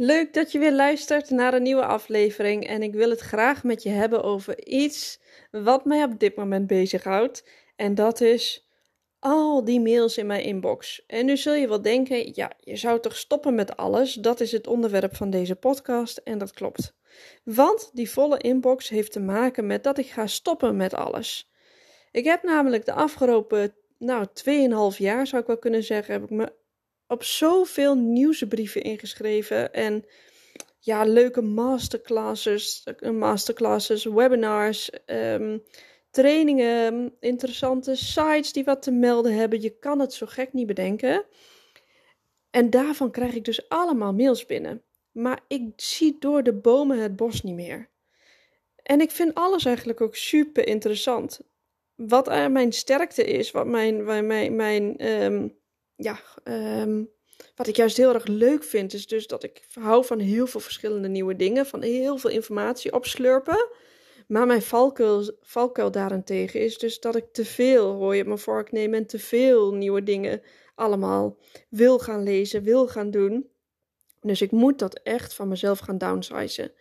Leuk dat je weer luistert naar een nieuwe aflevering en ik wil het graag met je hebben over iets wat mij op dit moment bezighoudt en dat is al die mails in mijn inbox. En nu zul je wel denken, ja, je zou toch stoppen met alles? Dat is het onderwerp van deze podcast en dat klopt. Want die volle inbox heeft te maken met dat ik ga stoppen met alles. Ik heb namelijk de afgelopen, nou, 2,5 jaar zou ik wel kunnen zeggen, heb ik me op zoveel nieuwsbrieven ingeschreven. En ja, leuke masterclasses, masterclasses webinars, um, trainingen, interessante sites die wat te melden hebben. Je kan het zo gek niet bedenken. En daarvan krijg ik dus allemaal mails binnen. Maar ik zie door de bomen het bos niet meer. En ik vind alles eigenlijk ook super interessant. Wat mijn sterkte is, wat mijn, mijn, mijn, um, ja, ehm, wat ik juist heel erg leuk vind, is dus dat ik hou van heel veel verschillende nieuwe dingen, van heel veel informatie opslurpen. Maar mijn valkuil, valkuil daarentegen is dus dat ik te veel hooi op mijn vork neem en te veel nieuwe dingen allemaal wil gaan lezen, wil gaan doen. Dus ik moet dat echt van mezelf gaan downsizen.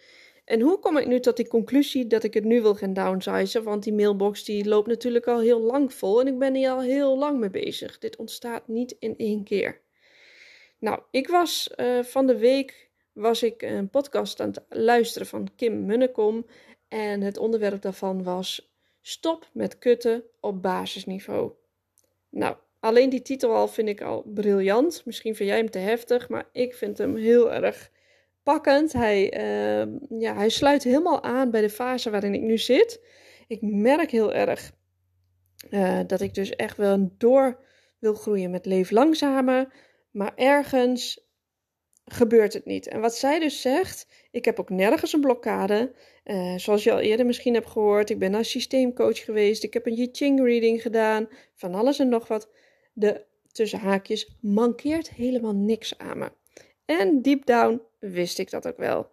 En hoe kom ik nu tot die conclusie dat ik het nu wil gaan downsizen? Want die mailbox die loopt natuurlijk al heel lang vol en ik ben hier al heel lang mee bezig. Dit ontstaat niet in één keer. Nou, ik was uh, van de week was ik een podcast aan het luisteren van Kim Munnekom en het onderwerp daarvan was stop met kutten op basisniveau. Nou, alleen die titel al vind ik al briljant. Misschien vind jij hem te heftig, maar ik vind hem heel erg pakkend. Hij, uh, ja, hij sluit helemaal aan bij de fase waarin ik nu zit. Ik merk heel erg uh, dat ik dus echt wel door wil groeien met leef langzamer. Maar ergens gebeurt het niet. En wat zij dus zegt, ik heb ook nergens een blokkade. Uh, zoals je al eerder misschien hebt gehoord, ik ben naar systeemcoach geweest. Ik heb een I Ching reading gedaan. Van alles en nog wat. De tussen haakjes mankeert helemaal niks aan me. En deep down wist ik dat ook wel.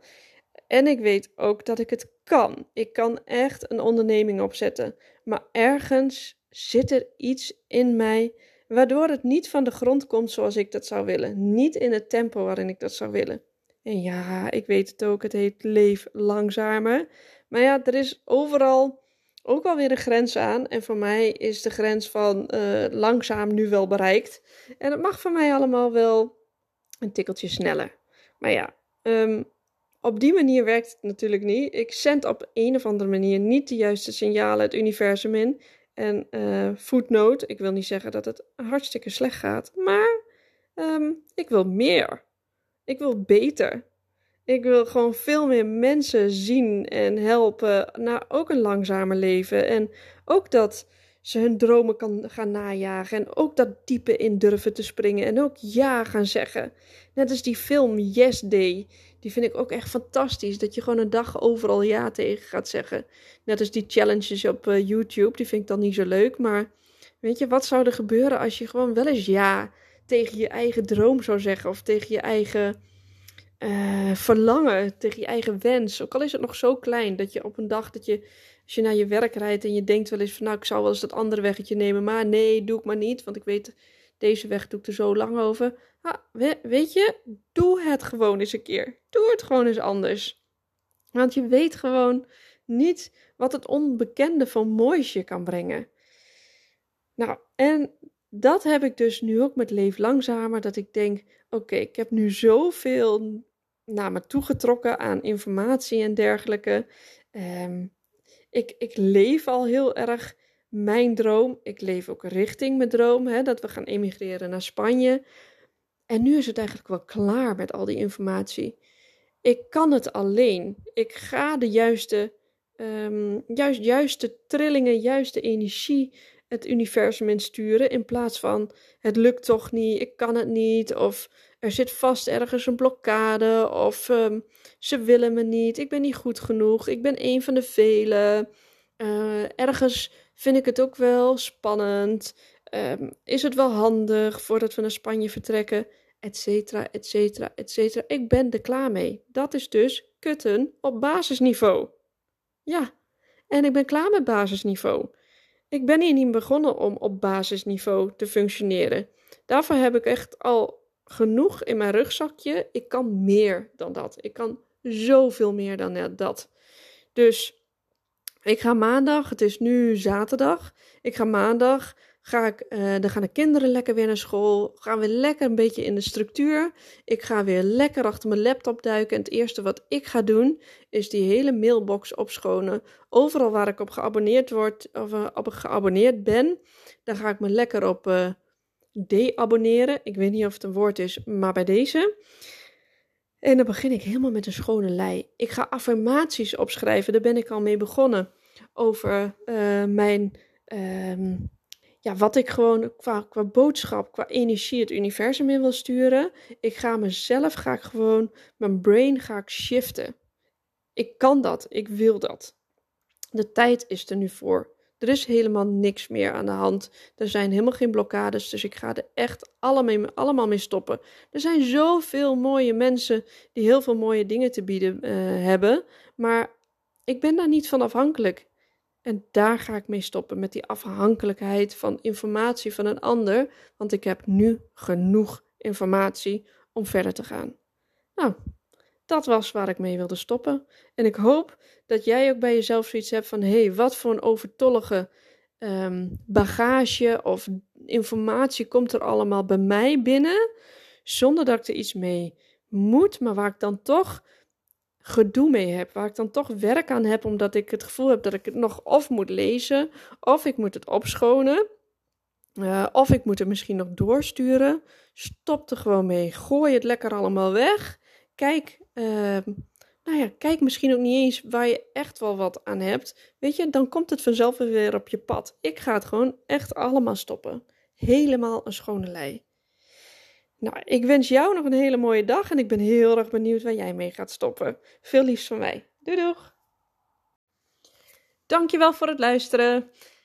En ik weet ook dat ik het kan. Ik kan echt een onderneming opzetten. Maar ergens zit er iets in mij waardoor het niet van de grond komt zoals ik dat zou willen. Niet in het tempo waarin ik dat zou willen. En ja, ik weet het ook, het heet leef langzamer. Maar ja, er is overal ook wel weer een grens aan. En voor mij is de grens van uh, langzaam nu wel bereikt. En het mag voor mij allemaal wel een tikkeltje sneller. Maar ja, um, op die manier werkt het natuurlijk niet. Ik zend op een of andere manier niet de juiste signalen het universum in. En uh, footnote, ik wil niet zeggen dat het hartstikke slecht gaat, maar um, ik wil meer. Ik wil beter. Ik wil gewoon veel meer mensen zien en helpen naar ook een langzamer leven. En ook dat ze hun dromen kan gaan najagen. En ook dat diepe in durven te springen. En ook ja gaan zeggen. Net als die film Yes Day. Die vind ik ook echt fantastisch. Dat je gewoon een dag overal ja tegen gaat zeggen. Net als die challenges op uh, YouTube. Die vind ik dan niet zo leuk. Maar weet je, wat zou er gebeuren als je gewoon wel eens ja tegen je eigen droom zou zeggen? Of tegen je eigen uh, verlangen, tegen je eigen wens. Ook al is het nog zo klein dat je op een dag dat je als je naar je werk rijdt en je denkt wel eens van nou, ik zou wel eens dat andere weggetje nemen, maar nee, doe ik maar niet, want ik weet, deze weg doe ik er zo lang over. Ah, weet je, doe het gewoon eens een keer. Doe het gewoon eens anders. Want je weet gewoon niet wat het onbekende van moois je kan brengen. Nou, en dat heb ik dus nu ook met Leef Langzamer, dat ik denk, oké, ik heb nu zoveel naar me toegetrokken aan informatie en dergelijke. Um, ik, ik leef al heel erg mijn droom. Ik leef ook richting mijn droom, hè, dat we gaan emigreren naar Spanje. En nu is het eigenlijk wel klaar met al die informatie. Ik kan het alleen. Ik ga de juiste, um, juist, juiste trillingen, juiste energie het universum insturen. In plaats van het lukt toch niet, ik kan het niet. Of er zit vast ergens een blokkade. Of um, ze willen me niet, ik ben niet goed genoeg, ik ben een van de velen. Uh, ergens vind ik het ook wel spannend. Um, is het wel handig voordat we naar Spanje vertrekken? Etcetera, etcetera, etcetera. Ik ben er klaar mee. Dat is dus kutten op basisniveau. Ja, en ik ben klaar met basisniveau. Ik ben hier niet begonnen om op basisniveau te functioneren. Daarvoor heb ik echt al genoeg in mijn rugzakje. Ik kan meer dan dat. Ik kan zoveel meer dan dat. Dus ik ga maandag, het is nu zaterdag. Ik ga maandag, ga ik, uh, dan gaan de kinderen lekker weer naar school. Gaan we lekker een beetje in de structuur. Ik ga weer lekker achter mijn laptop duiken. En het eerste wat ik ga doen, is die hele mailbox opschonen. Overal waar ik op geabonneerd word, of uh, op geabonneerd ben, dan ga ik me lekker op uh, de-abonneren. Ik weet niet of het een woord is, maar bij deze. En dan begin ik helemaal met een schone lei. Ik ga affirmaties opschrijven, daar ben ik al mee begonnen. Over uh, mijn, uh, ja, wat ik gewoon qua, qua boodschap, qua energie het universum in wil sturen. Ik ga mezelf, ga ik gewoon, mijn brain ga ik shiften. Ik kan dat, ik wil dat. De tijd is er nu voor. Er is helemaal niks meer aan de hand. Er zijn helemaal geen blokkades. Dus ik ga er echt allemaal mee stoppen. Er zijn zoveel mooie mensen die heel veel mooie dingen te bieden uh, hebben. Maar ik ben daar niet van afhankelijk. En daar ga ik mee stoppen. Met die afhankelijkheid van informatie van een ander. Want ik heb nu genoeg informatie om verder te gaan. Nou, dat was waar ik mee wilde stoppen. En ik hoop dat jij ook bij jezelf zoiets hebt van: hé, hey, wat voor een overtollige um, bagage of informatie komt er allemaal bij mij binnen, zonder dat ik er iets mee moet, maar waar ik dan toch gedoe mee heb, waar ik dan toch werk aan heb, omdat ik het gevoel heb dat ik het nog of moet lezen, of ik moet het opschonen. Uh, of ik moet het misschien nog doorsturen. Stop er gewoon mee. Gooi het lekker allemaal weg. Kijk uh, nou ja, kijk misschien ook niet eens waar je echt wel wat aan hebt. Weet je, dan komt het vanzelf weer op je pad. Ik ga het gewoon echt allemaal stoppen. Helemaal een schone lei. Nou, ik wens jou nog een hele mooie dag en ik ben heel erg benieuwd waar jij mee gaat stoppen. Veel liefs van mij. Doei doeg! Dankjewel voor het luisteren.